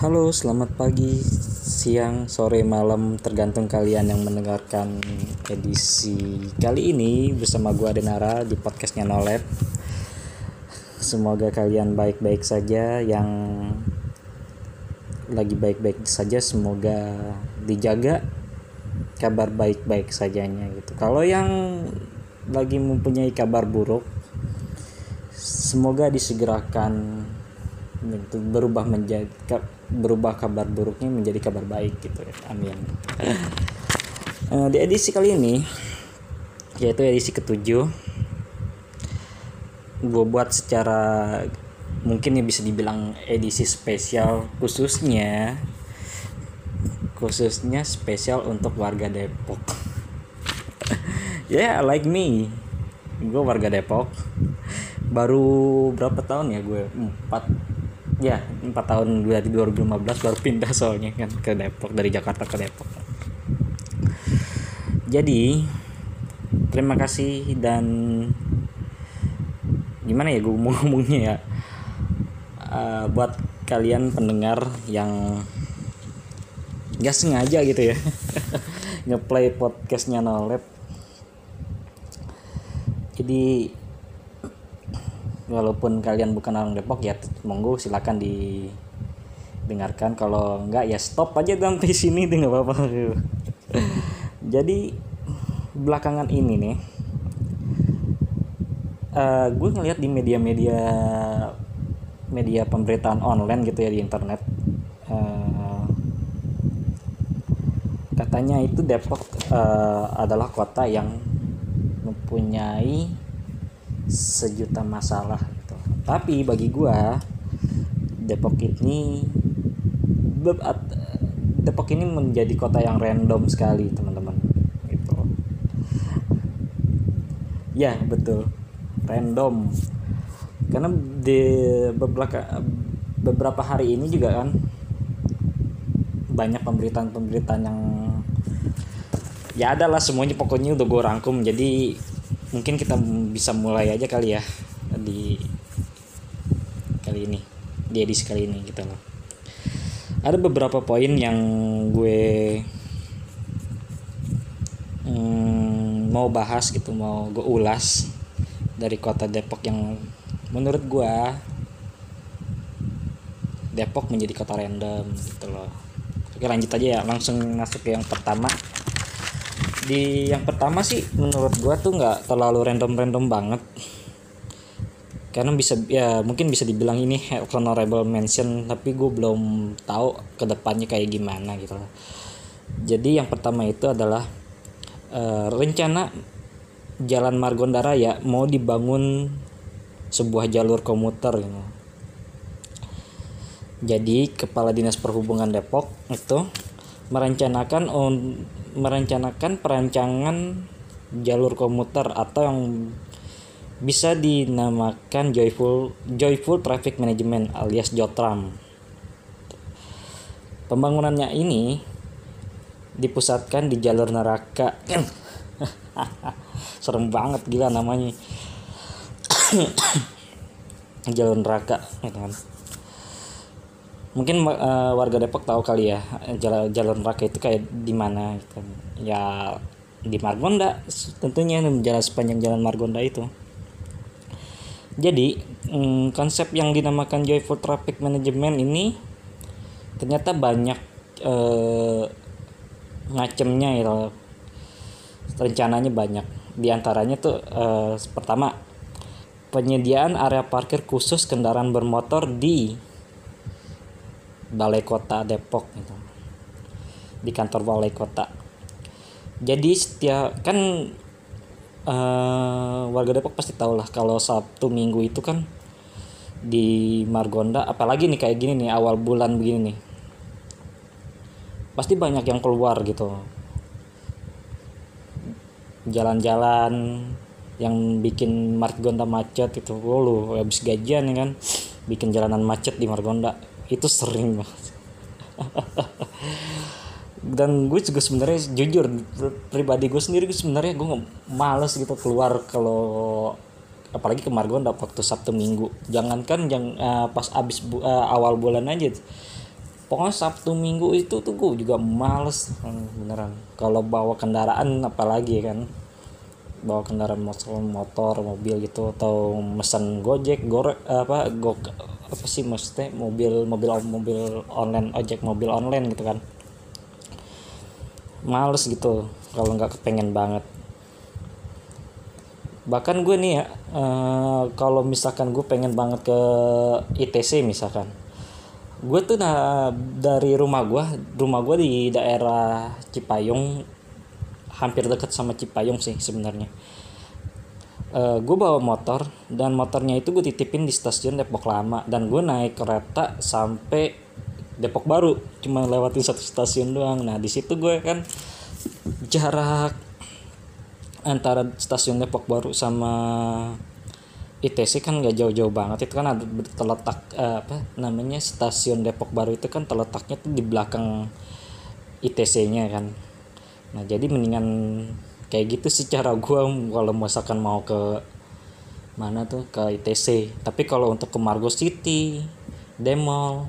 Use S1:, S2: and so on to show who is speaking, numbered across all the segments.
S1: Halo, selamat pagi, siang, sore, malam, tergantung kalian yang mendengarkan edisi kali ini bersama gua Denara di podcastnya Nolep. Semoga kalian baik-baik saja, yang lagi baik-baik saja semoga dijaga kabar baik-baik sajanya gitu. Kalau yang lagi mempunyai kabar buruk, semoga disegerakan berubah menjadi berubah kabar buruknya menjadi kabar baik gitu ya. Amin. Uh, di edisi kali ini yaitu edisi ketujuh gue buat secara mungkin ya bisa dibilang edisi spesial khususnya khususnya spesial untuk warga Depok. Ya yeah, like me. Gue warga Depok. Baru berapa tahun ya gue empat ya empat tahun dari 2015 baru pindah soalnya kan ke Depok dari Jakarta ke Depok. Jadi terima kasih dan gimana ya gue ngomongnya ya? Uh, buat kalian pendengar yang gak sengaja gitu ya ngeplay podcastnya Nolep. Jadi walaupun kalian bukan orang Depok ya monggo silakan didengarkan. Kalau enggak ya stop aja sampai sini deh nggak apa-apa. Jadi belakangan ini nih uh, gue ngeliat di media-media media pemberitaan online gitu ya di internet uh, katanya itu Depok uh, adalah kota yang mempunyai sejuta masalah gitu. Tapi bagi gua Depok ini Depok ini menjadi kota yang random sekali teman-teman gitu. Ya betul random karena di beberapa beberapa hari ini juga kan banyak pemberitaan-pemberitaan yang ya adalah semuanya pokoknya udah gue rangkum jadi mungkin kita bisa mulai aja kali ya di kali ini di edisi kali ini gitu loh. Ada beberapa poin yang gue hmm, mau bahas gitu mau gue ulas dari kota Depok yang menurut gue Depok menjadi kota random gitu loh. Oke lanjut aja ya langsung masuk ke yang pertama di yang pertama sih menurut gua tuh nggak terlalu random-random banget karena bisa ya mungkin bisa dibilang ini honorable mention tapi gue belum tahu ke depannya kayak gimana gitu jadi yang pertama itu adalah uh, rencana Jalan Margonda Raya mau dibangun sebuah jalur komuter gitu. Jadi Kepala Dinas Perhubungan Depok itu merencanakan merencanakan perancangan jalur komuter atau yang bisa dinamakan joyful joyful traffic management alias JOTRAM. Pembangunannya ini dipusatkan di jalur neraka. Serem banget gila namanya. jalur neraka, ya kan mungkin uh, warga Depok tahu kali ya jalur jalur neraka itu kayak di mana gitu. ya di Margonda tentunya jalan sepanjang jalan Margonda itu. Jadi mm, konsep yang dinamakan joyful traffic management ini ternyata banyak uh, ngacemnya ya rencananya banyak. Di antaranya tuh uh, pertama penyediaan area parkir khusus kendaraan bermotor di balai kota Depok gitu. Di kantor balai kota. Jadi setiap kan uh, warga Depok pasti tahu lah kalau Sabtu Minggu itu kan di Margonda apalagi nih kayak gini nih awal bulan begini nih. Pasti banyak yang keluar gitu. Jalan-jalan yang bikin Margonda macet itu oh, lu habis gajian ya kan bikin jalanan macet di Margonda itu sering banget. Dan gue juga sebenarnya jujur pribadi gue sendiri gue sebenarnya gue males gitu keluar kalau apalagi ke dapat waktu Sabtu Minggu. Jangankan yang uh, pas abis bu, uh, awal bulan aja. Pokoknya Sabtu Minggu itu tuh gue juga males hmm, beneran. Kalau bawa kendaraan apalagi kan bawa kendaraan motor, motor mobil gitu atau mesen gojek gore apa go apa sih maksudnya? Mobil mobil mobil online ojek mobil online gitu kan. Males gitu kalau nggak kepengen banget. Bahkan gue nih ya uh, kalau misalkan gue pengen banget ke ITC misalkan gue tuh nah dari rumah gue rumah gue di daerah Cipayung hampir deket sama Cipayung sih sebenarnya. Uh, gue bawa motor dan motornya itu gue titipin di stasiun Depok Lama dan gue naik kereta sampai Depok Baru cuma lewatin satu stasiun doang. Nah di situ gue kan jarak antara stasiun Depok Baru sama ITC kan nggak jauh-jauh banget. Itu kan ada terletak uh, apa namanya stasiun Depok Baru itu kan terletaknya tuh di belakang ITC-nya kan nah jadi mendingan kayak gitu sih cara gue kalau misalkan mau ke mana tuh ke ITC tapi kalau untuk ke Margo City Demol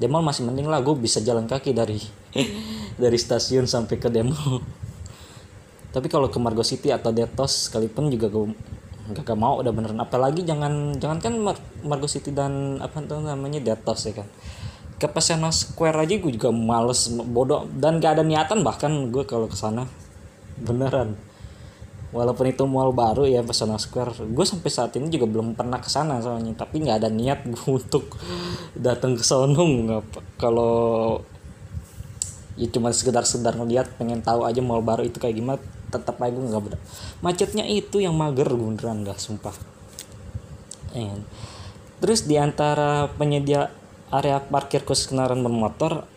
S1: Demol masih mending lah gue bisa jalan kaki dari dari stasiun sampai ke Demol tapi kalau ke Margo City atau Detos sekalipun juga gue gak, mau udah beneran. Apalagi jangan jangan kan Mar Margo City dan apa tuh namanya Detos ya kan ke Pesena Square aja gue juga males bodoh dan gak ada niatan bahkan gue kalau ke sana. Beneran. Walaupun itu mall baru ya Pesona Square. Gue sampai saat ini juga belum pernah ke sana soalnya tapi nggak ada niat gue untuk datang ke sono kalau ya cuma sekedar-sekedar ngeliat pengen tahu aja mall baru itu kayak gimana tetap aja gue nggak beda. Macetnya itu yang mager beneran dah sumpah. And, terus di antara penyedia area parkir khusus kendaraan bermotor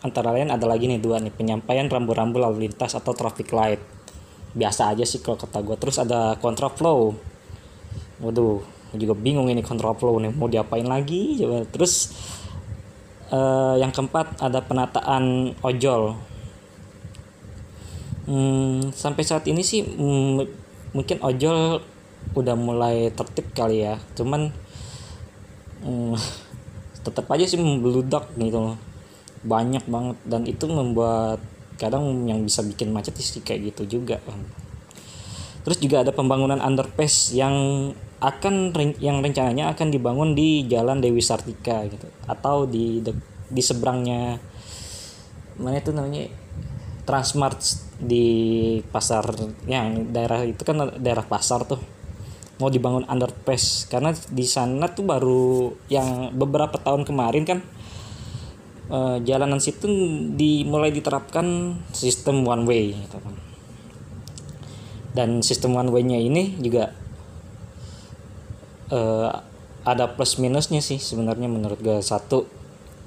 S1: antara lain ada lagi nih dua nih penyampaian rambu-rambu lalu lintas atau traffic light. Biasa aja sih kalau kata gue terus ada kontraflow waduh juga bingung ini kontraflow nih mau diapain lagi? Coba. Terus uh, yang keempat ada penataan ojol. Hmm, sampai saat ini sih hmm, mungkin ojol udah mulai tertib kali ya. Cuman hmm, tetap aja sih membeludak gitu loh. Banyak banget. Dan itu membuat kadang yang bisa bikin macet sih kayak gitu juga. Terus juga ada pembangunan underpass yang akan yang rencananya akan dibangun di Jalan Dewi Sartika gitu. Atau di di seberangnya mana itu namanya? Transmart di pasar yang daerah itu kan daerah pasar tuh mau dibangun underpass. Karena di sana tuh baru yang beberapa tahun kemarin kan uh, jalanan situ dimulai diterapkan sistem one way gitu kan. dan sistem one way-nya ini juga uh, ada plus minusnya sih sebenarnya menurut gue satu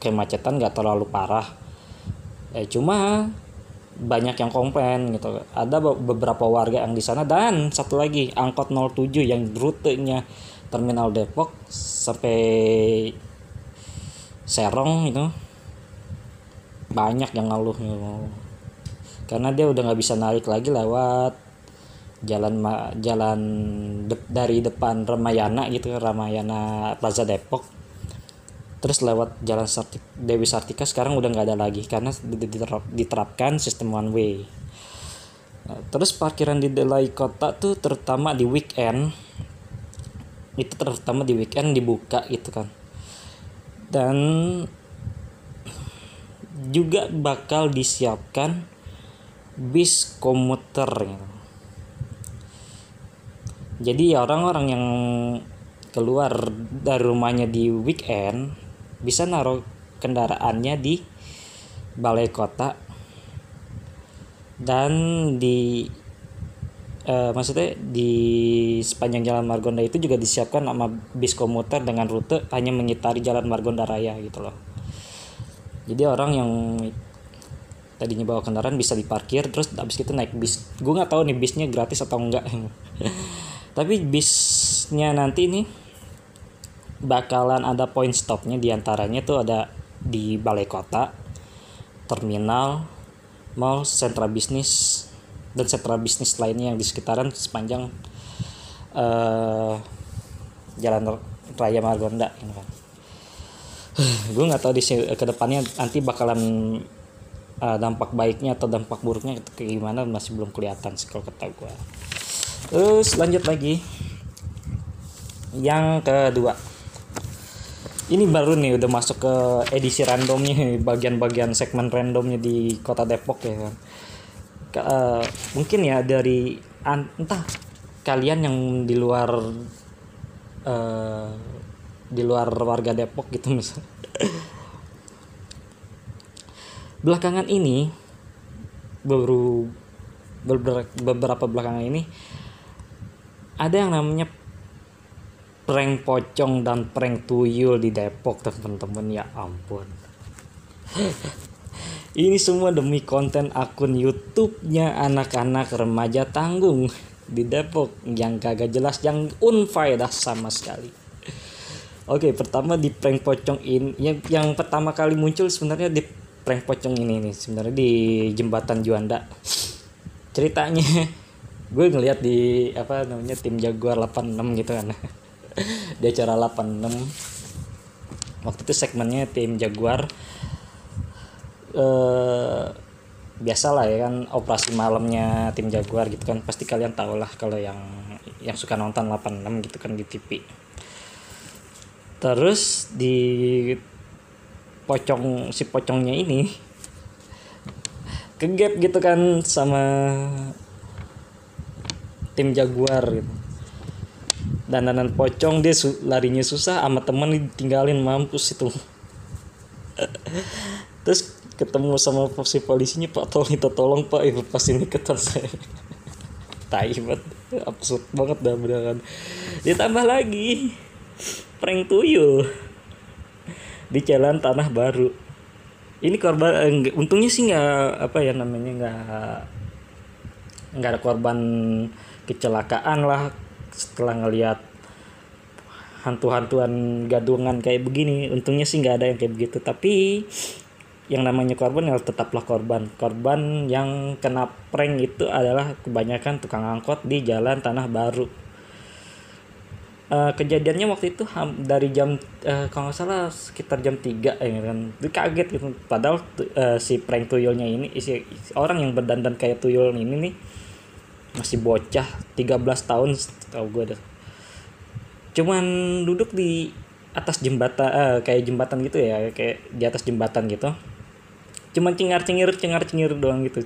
S1: kemacetan gak terlalu parah. Eh cuma banyak yang komplain gitu. Ada beberapa warga yang di sana dan satu lagi angkot 07 yang rutenya terminal Depok sampai Serong itu. Banyak yang ngeluh gitu. karena dia udah nggak bisa narik lagi lewat jalan jalan de, dari depan Ramayana gitu Ramayana Plaza Depok terus lewat jalan Sartik, Dewi Sartika sekarang udah nggak ada lagi karena diterap, diterapkan sistem one way. Nah, terus parkiran di Delai kota tuh terutama di weekend. Itu terutama di weekend dibuka gitu kan. Dan juga bakal disiapkan bis komuter gitu. jadi ya orang-orang yang keluar dari rumahnya di weekend bisa naruh kendaraannya di balai kota. Dan di uh, maksudnya di sepanjang jalan Margonda itu juga disiapkan sama bis komuter dengan rute hanya mengitari jalan Margonda Raya gitu loh. Jadi orang yang tadinya bawa kendaraan bisa diparkir terus habis itu naik bis. Gue nggak tahu nih bisnya gratis atau enggak tapi bisnya nanti nih bakalan ada point stopnya. Di antaranya tuh ada di balai kota, terminal, mall, sentra bisnis, dan sentra bisnis lainnya yang di sekitaran sepanjang uh, jalan raya Margonda ini kan. gue nggak tahu di ke depannya nanti bakalan uh, dampak baiknya atau dampak buruknya kayak gimana masih belum kelihatan sih kalau kata gue terus lanjut lagi. Yang kedua ini baru nih udah masuk ke edisi randomnya bagian-bagian segmen randomnya di kota Depok ya uh, mungkin ya dari entah kalian yang di luar uh, di luar warga Depok gitu misalnya. Belakangan ini baru beberapa belakangan ini ada yang namanya prank pocong dan prank tuyul di Depok teman-teman ya ampun ini semua demi konten akun YouTube-nya anak-anak remaja tanggung di Depok yang kagak jelas yang unfaedah sama sekali Oke, pertama di prank pocong ini yang yang pertama kali muncul sebenarnya di prank pocong ini nih sebenarnya di jembatan Juanda. Ceritanya gue ngeliat di apa namanya tim Jaguar 86 gitu kan. di acara 86. Waktu itu segmennya tim Jaguar. Eh biasa lah ya kan operasi malamnya tim Jaguar gitu kan. Pasti kalian tau lah kalau yang yang suka nonton 86 gitu kan di TV terus di pocong si pocongnya ini kegap gitu kan sama tim jaguar gitu dandanan pocong dia su larinya susah sama temen ditinggalin mampus itu. Terus ketemu sama si polisinya pak tolong itu tolong pak ibu pas ini ketar saya. Tai banget absurd banget dah beneran. Ditambah lagi prank tuyul di jalan tanah baru. Ini korban eh, untungnya sih nggak apa ya namanya nggak nggak ada korban kecelakaan lah setelah ngelihat hantu-hantuan gadungan kayak begini untungnya sih nggak ada yang kayak begitu. Tapi yang namanya korban ya tetaplah korban. Korban yang kena prank itu adalah kebanyakan tukang angkot di jalan tanah baru. Uh, kejadiannya waktu itu dari jam uh, kalau nggak salah sekitar jam 3 ya kan? Itu kaget gitu. Padahal uh, si prank tuyulnya ini si, orang yang berdandan kayak tuyul ini nih masih bocah 13 tahun tau gue deh cuman duduk di atas jembatan uh, kayak jembatan gitu ya kayak di atas jembatan gitu. Cuman cengar cengir cengar cengir doang gitu.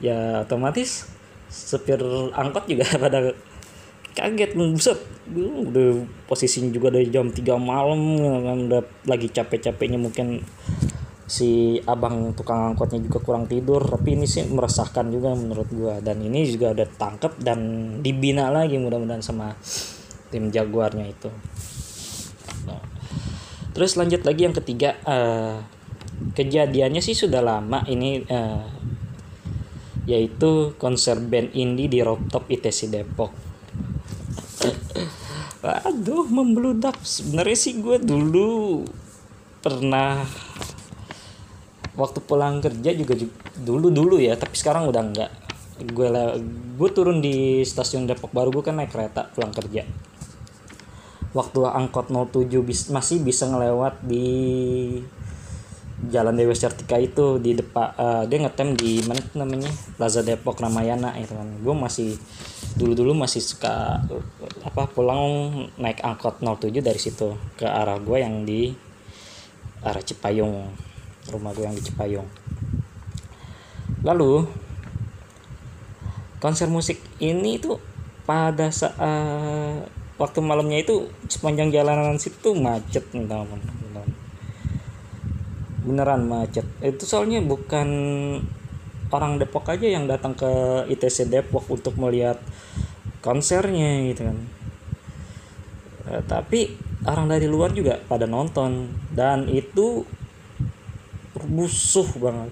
S1: Ya otomatis supir angkot juga pada kaget buset udah posisinya juga dari jam 3 malam udah lagi capek-capeknya mungkin si abang tukang angkotnya juga kurang tidur tapi ini sih meresahkan juga menurut gua. Dan ini juga udah tangkep dan dibina lagi mudah-mudahan sama tim jaguarnya itu. Nah. terus lanjut lagi yang ketiga uh, kejadiannya sih sudah lama ini uh, yaitu konser band indie di rooftop ITC Depok. Aduh membludak. Sebenarnya sih gue dulu pernah waktu pulang kerja juga, dulu dulu ya tapi sekarang udah enggak gue gue turun di stasiun Depok Baru gue kan naik kereta pulang kerja. Waktu angkot 07 bis, masih bisa ngelewat di Jalan Dewi Sertika itu di depan uh, dia ngetem di mana namanya? Plaza Depok Ramayana itu kan. Gue masih dulu dulu masih suka apa pulang naik angkot 07 dari situ ke arah gue yang di arah Cipayung rumah gue yang di Cipayung. Lalu konser musik ini tuh pada saat waktu malamnya itu sepanjang jalanan situ macet teman beneran macet. Itu soalnya bukan orang Depok aja yang datang ke ITC Depok untuk melihat konsernya gitu kan. E, tapi orang dari luar juga pada nonton. Dan itu musuh banget.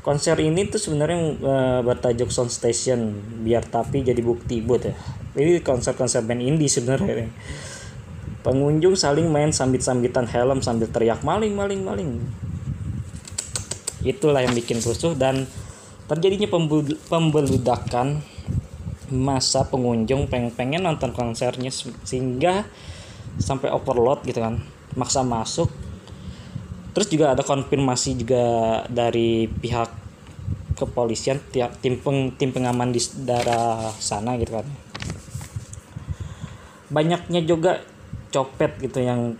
S1: Konser ini tuh sebenarnya e, bertajuk Sound Station biar tapi jadi bukti buat ya. Ini konser-konser band indie sebenarnya pengunjung saling main sambit-sambitan helm sambil teriak maling maling maling. Itulah yang bikin rusuh dan terjadinya pembeludakan masa pengunjung pengen pengen nonton konsernya sehingga sampai overload gitu kan. Maksa masuk terus juga ada konfirmasi juga dari pihak kepolisian tiap tim peng, tim pengaman di daerah sana gitu kan. Banyaknya juga copet gitu yang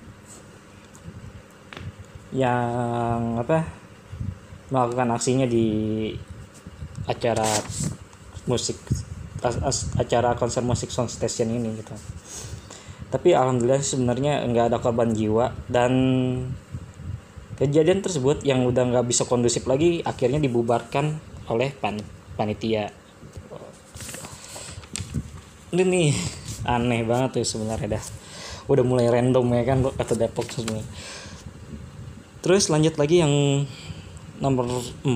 S1: yang apa melakukan aksinya di acara musik acara konser musik sound station ini gitu. Tapi alhamdulillah sebenarnya nggak ada korban jiwa dan kejadian tersebut yang udah nggak bisa kondusif lagi akhirnya dibubarkan oleh pan panitia. Ini nih aneh banget tuh sebenarnya dah. Udah mulai random ya kan kata Depok sebenarnya. Terus lanjut lagi yang nomor 4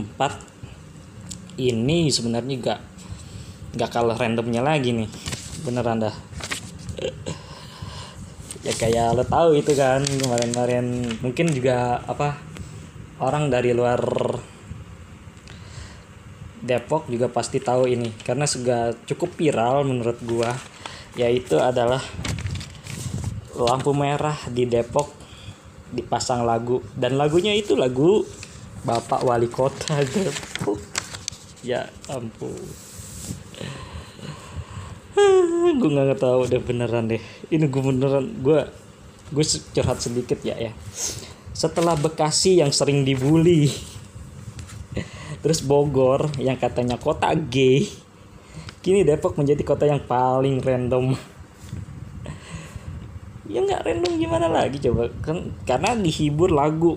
S1: ini sebenarnya gak gak kalah randomnya lagi nih. Beneran dah ya kayak lo tahu itu kan kemarin-kemarin. Mungkin juga apa orang dari luar Depok juga pasti tahu ini. Karena sudah cukup viral menurut gua yaitu adalah lampu merah di Depok dipasang lagu. Dan lagunya itu lagu Bapak Wali Kota Depok. Ya ampun gue nggak tahu deh beneran deh. Ini gue beneran gue gue curhat sedikit ya ya. Setelah Bekasi yang sering dibully terus Bogor yang katanya kota gay kini Depok menjadi kota yang paling random. Ya nggak random gimana lagi coba kan karena dihibur lagu.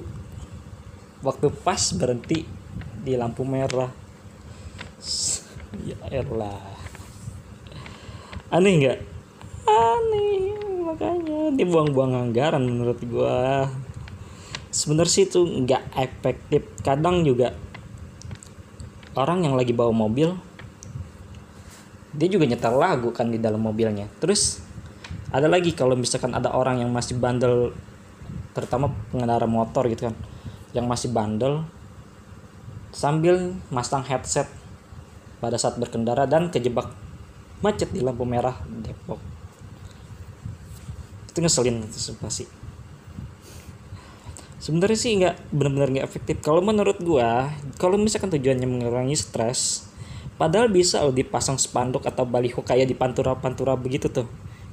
S1: Waktu pas berhenti di lampu merah. Ya elah aneh nggak? Aneh makanya dibuang-buang anggaran menurut gua. Sebenarnya sih itu nggak efektif. Kadang juga orang yang lagi bawa mobil dia juga nyetel lagu kan di dalam mobilnya. Terus ada lagi kalau misalkan ada orang yang masih bandel terutama pengendara motor gitu kan yang masih bandel sambil masang headset pada saat berkendara dan kejebak macet di lampu merah Depok. Itu ngeselin itu sih. Sebenarnya sih nggak benar-benar nggak efektif. Kalau menurut gua kalau misalkan tujuannya mengurangi stres padahal bisa loh dipasang spanduk atau baliho kayak di pantura-pantura begitu tuh.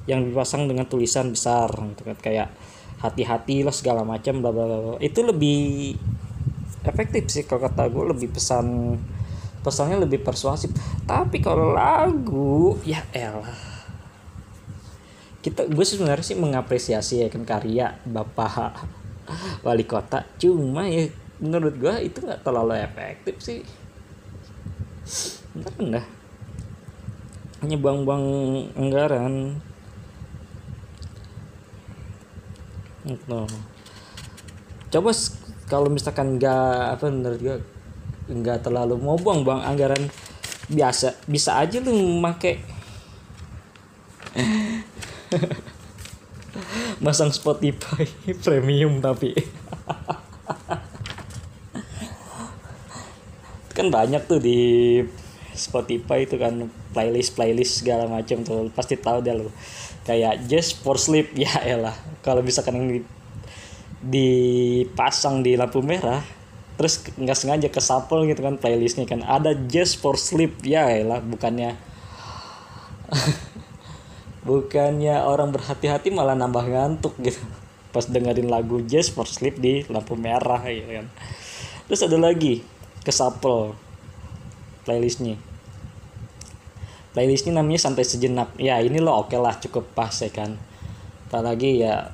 S1: Yang dipasang dengan tulisan besar gitu kan kayak hati-hati lah segala macam bla bla bla itu lebih efektif sih kalau kata gue lebih pesan pesannya lebih persuasif. Tapi kalau lagu ya elah. Kita gue sebenarnya sih mengapresiasi ya kan karya bapak wali kota. Cuma ya menurut gue itu nggak terlalu efektif sih. Enggak enggak. Hanya buang-buang anggaran. Gitu. coba kalau misalkan nggak apa menurut gue nggak terlalu mau buang buang anggaran biasa bisa aja lu make. Masang Spotify premium tapi. Kan banyak tuh di Spotify itu kan playlist playlist segala macam tuh. Pasti tahu deh lu. Kayak just for sleep ya elah. Kalau misalkan yang dipasang di lampu merah terus nggak sengaja ke sapel gitu kan playlistnya kan. Ada just for sleep. Ya lah bukannya. Bukannya orang berhati-hati malah nambah ngantuk gitu. Pas dengerin lagu just for sleep di lampu merah ya kan. Terus ada lagi ke sapel playlistnya. Playlistnya namanya santai sejenak. Ya ini lo oke okay lah cukup pas ya kan. Apalagi ya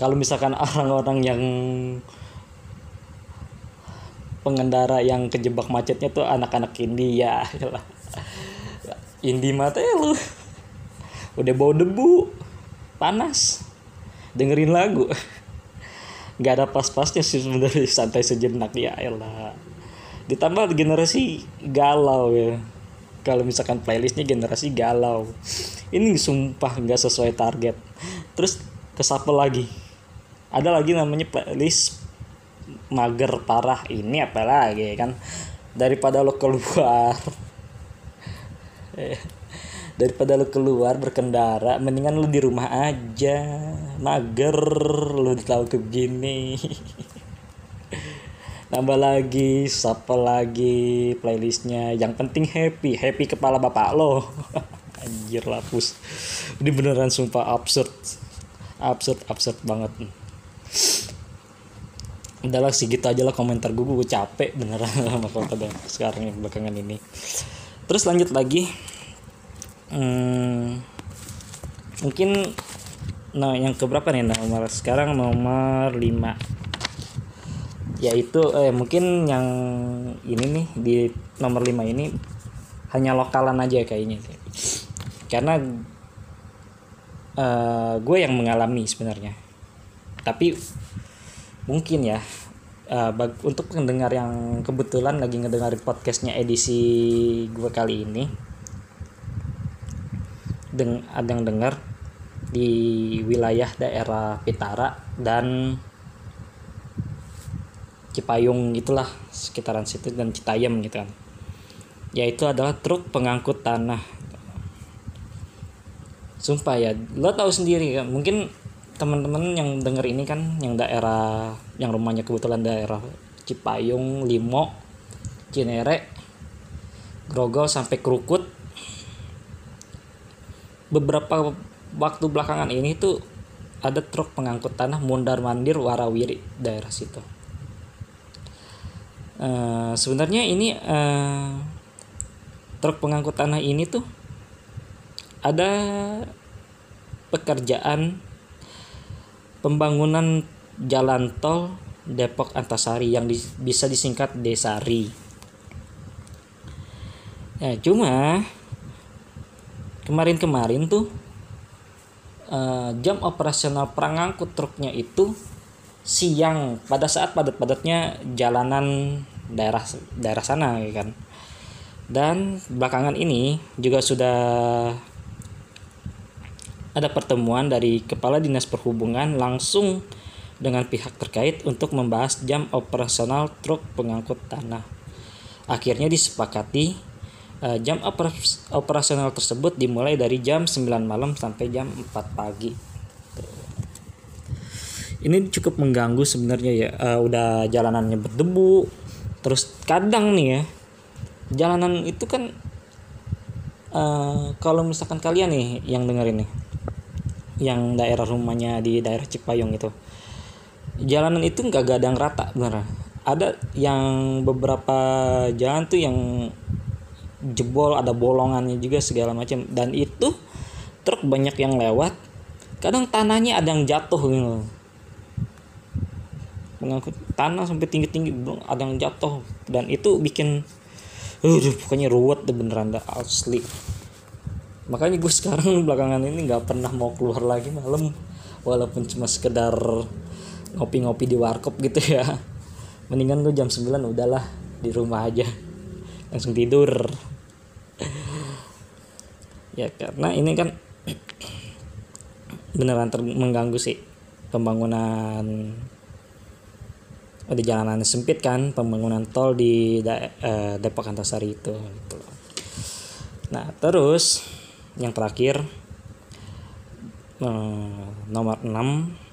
S1: kalau misalkan orang-orang yang pengendara yang kejebak macetnya tuh anak-anak India. Lah Indi mata ya lu. Udah bau debu panas. Dengerin lagu. Nggak ada pas-pasnya sih sebenarnya santai sejenak ya elah ditambah generasi galau ya. Kalau misalkan playlistnya generasi galau. Ini sumpah nggak sesuai target. Terus kesapel lagi? Ada lagi namanya playlist mager parah ini apalagi kan? Daripada lo keluar. Daripada lo keluar berkendara mendingan lo di rumah aja. Mager lo tahu ke gini tambah lagi siapa lagi playlistnya. Yang penting happy happy kepala bapak lo. Anjir lapus. Ini beneran sumpah absurd. Absurd absurd banget udahlah segitu aja lah komentar gue gue capek beneran sama komentar sekarang yang belakangan ini. Terus lanjut lagi. Hmm, mungkin nah yang keberapa nih? Nomor sekarang nomor 5 yaitu eh mungkin yang ini nih di nomor 5 ini hanya lokalan aja kayaknya karena uh, gue yang mengalami sebenarnya. Tapi mungkin ya uh, untuk pendengar yang kebetulan lagi ngedengerin podcastnya edisi gue kali ini deng ada yang dengar di wilayah daerah Pitara dan Cipayung itulah sekitaran situ dan Citayam gitu kan. Yaitu adalah truk pengangkut tanah. Sumpah ya lo tahu sendiri kan mungkin teman-teman yang denger ini kan yang daerah yang rumahnya kebetulan daerah Cipayung, Limo, Cinere, Grogol sampai Krukut. Beberapa waktu belakangan ini tuh ada truk pengangkut tanah mundar mandir warawiri daerah situ. Uh, sebenarnya ini uh, truk pengangkut tanah ini tuh ada pekerjaan pembangunan jalan tol Depok Antasari yang di, bisa disingkat Desari. Ya, cuma kemarin-kemarin tuh uh, jam operasional perangangkut truknya itu siang pada saat padat-padatnya jalanan daerah daerah sana ya kan. Dan belakangan ini juga sudah ada pertemuan dari Kepala Dinas Perhubungan langsung dengan pihak terkait untuk membahas jam operasional truk pengangkut tanah. Akhirnya disepakati uh, jam operasional tersebut dimulai dari jam 9 malam sampai jam 4 pagi. Ini cukup mengganggu sebenarnya ya. Uh, udah jalanannya berdebu. Terus kadang nih ya, jalanan itu kan uh, kalau misalkan kalian nih yang dengerin nih yang daerah rumahnya di daerah Cipayung itu. Jalanan itu nggak gadang rata bener. Ada yang beberapa jalan tuh yang jebol ada bolongannya juga segala macam. Dan itu truk banyak yang lewat kadang tanahnya ada yang jatuh gitu. Mengangkut tanah sampai tinggi tinggi ada yang jatuh. Dan itu bikin uh pokoknya ruwet deh beneran dah asli makanya gue sekarang belakangan ini nggak pernah mau keluar lagi malam walaupun cuma sekedar ngopi-ngopi di warkop gitu ya. Mendingan gue jam 9 udahlah di rumah aja. Langsung tidur. Ya karena ini kan beneran mengganggu sih pembangunan di jalanan sempit kan pembangunan tol di eh, Depok Antasari itu gitu Nah, terus yang terakhir eh, nomor 6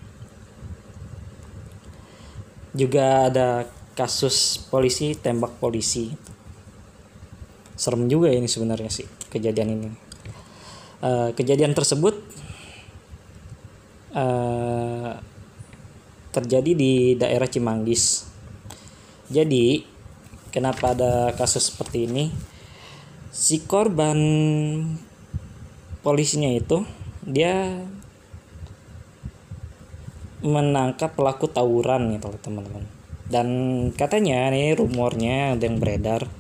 S1: juga ada kasus polisi tembak polisi. Serem juga ini sebenarnya sih kejadian ini. Uh, kejadian tersebut uh, terjadi di daerah Cimanggis. Jadi kenapa ada kasus seperti ini? Si korban polisinya itu dia menangkap pelaku tawuran gitu teman-teman. Dan katanya nih rumornya ada yang beredar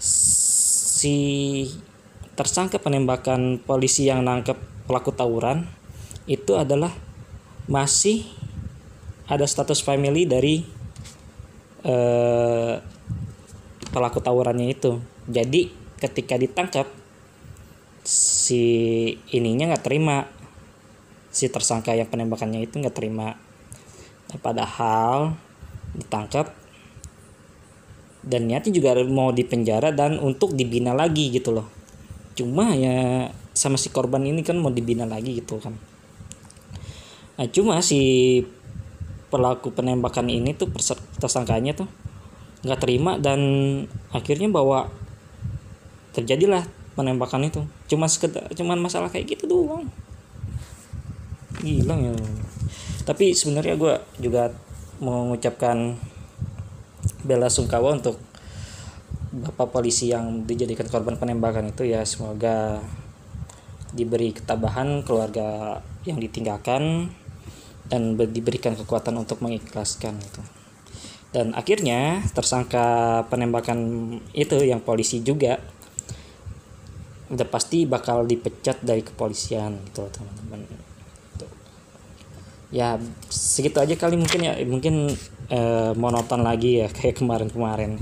S1: si tersangka penembakan polisi yang nangkep pelaku tawuran itu adalah masih ada status family dari eh, pelaku tawurannya itu. Jadi ketika ditangkap si ininya nggak terima. Si tersangka yang penembakannya itu nggak terima. Nah, padahal ditangkap. Dan niatnya juga mau dipenjara dan untuk dibina lagi gitu loh. Cuma ya sama si korban ini kan mau dibina lagi gitu kan. Nah cuma si pelaku penembakan ini tuh tersangkanya tuh nggak terima dan akhirnya bawa terjadilah penembakan itu. Cuma sekedar cuman masalah kayak gitu doang. Gila ya. Tapi sebenarnya gue juga mengucapkan bela sungkawa untuk bapak polisi yang dijadikan korban penembakan itu ya. Semoga diberi ketabahan keluarga yang ditinggalkan dan diberikan kekuatan untuk mengikhlaskan itu. Dan akhirnya tersangka penembakan itu yang polisi juga udah pasti bakal dipecat dari kepolisian gitu teman-teman. Ya segitu aja kali mungkin ya. Mungkin uh, monoton lagi ya kayak kemarin-kemarin.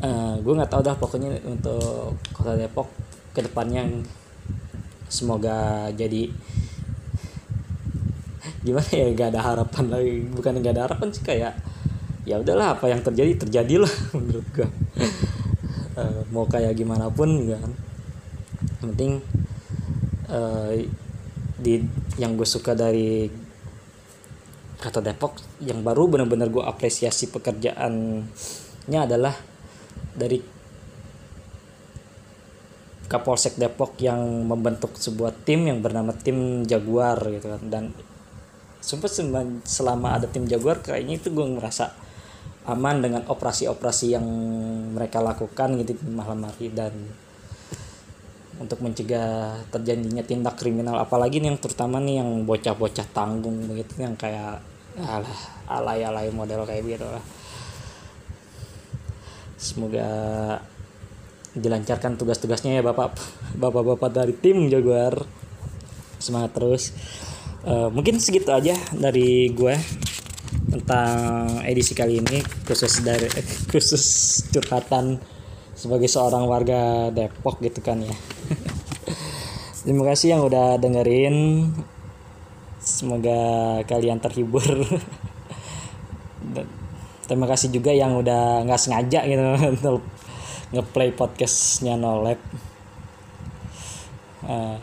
S1: Uh, gue nggak tahu dah pokoknya untuk kota Depok ke depannya semoga jadi gimana ya gak ada harapan lagi. Bukan gak ada harapan sih kayak ya udahlah apa yang terjadi terjadilah menurut gue uh, mau kayak gimana pun kan. Penting uh, di yang gue suka dari kata Depok yang baru benar-benar gue apresiasi pekerjaannya adalah dari Kapolsek Depok yang membentuk sebuah tim yang bernama tim Jaguar gitu kan. Dan sumpah selama ada tim Jaguar kayaknya itu gue ngerasa aman dengan operasi-operasi yang mereka lakukan gitu di malam hari dan untuk mencegah terjadinya tindak kriminal. Apalagi nih yang terutama nih yang bocah-bocah tanggung begitu yang kayak alah alay-alay model kayak gitu lah. Semoga dilancarkan tugas-tugasnya ya bapak bapak-bapak dari tim Jaguar. Semangat terus. Uh, mungkin segitu aja dari gue tentang edisi kali ini khusus dari khusus curhatan sebagai seorang warga Depok gitu kan ya. Terima kasih yang udah dengerin. Semoga kalian terhibur. Terima kasih juga yang udah nggak sengaja gitu ngeplay podcastnya No Lab uh,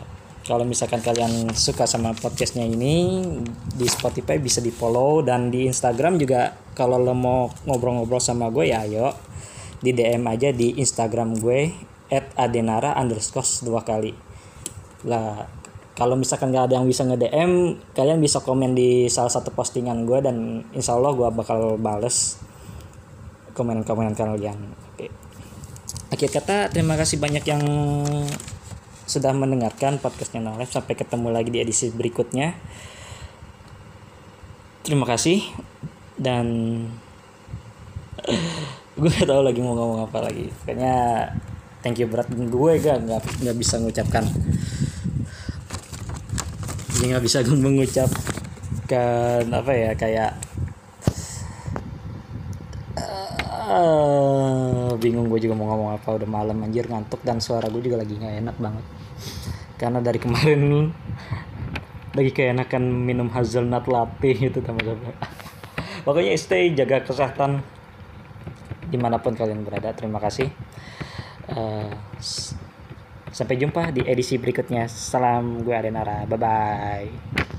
S1: kalau misalkan kalian suka sama podcastnya ini di Spotify bisa di follow dan di Instagram juga kalau lo mau ngobrol-ngobrol sama gue ya ayo. Di DM aja di Instagram gue at adenara underscore dua kali. Lah kalau misalkan gak ada yang bisa nge DM kalian bisa komen di salah satu postingan gue dan insya Allah gue bakal bales komen-komenan kalian. Oke. Akhir kata terima kasih banyak yang sudah mendengarkan podcastnya Nolef. Sampai ketemu lagi di edisi berikutnya. Terima kasih. Dan gue gak tau lagi mau ngomong apa lagi. Kayaknya thank you berat. Gue gak nggak nggak bisa mengucapkan jadi nggak bisa gue mengucapkan apa ya kayak uh, bingung gue juga mau ngomong apa udah malam anjir ngantuk dan suara gue juga lagi nggak enak banget. Karena dari kemarin lagi kayak enakan minum hazelnut latte gitu teman-teman. Pokoknya stay jaga kesehatan di mana pun kalian berada. Terima kasih. Uh, sampai jumpa di edisi berikutnya. Salam gue Adenara. Bye bye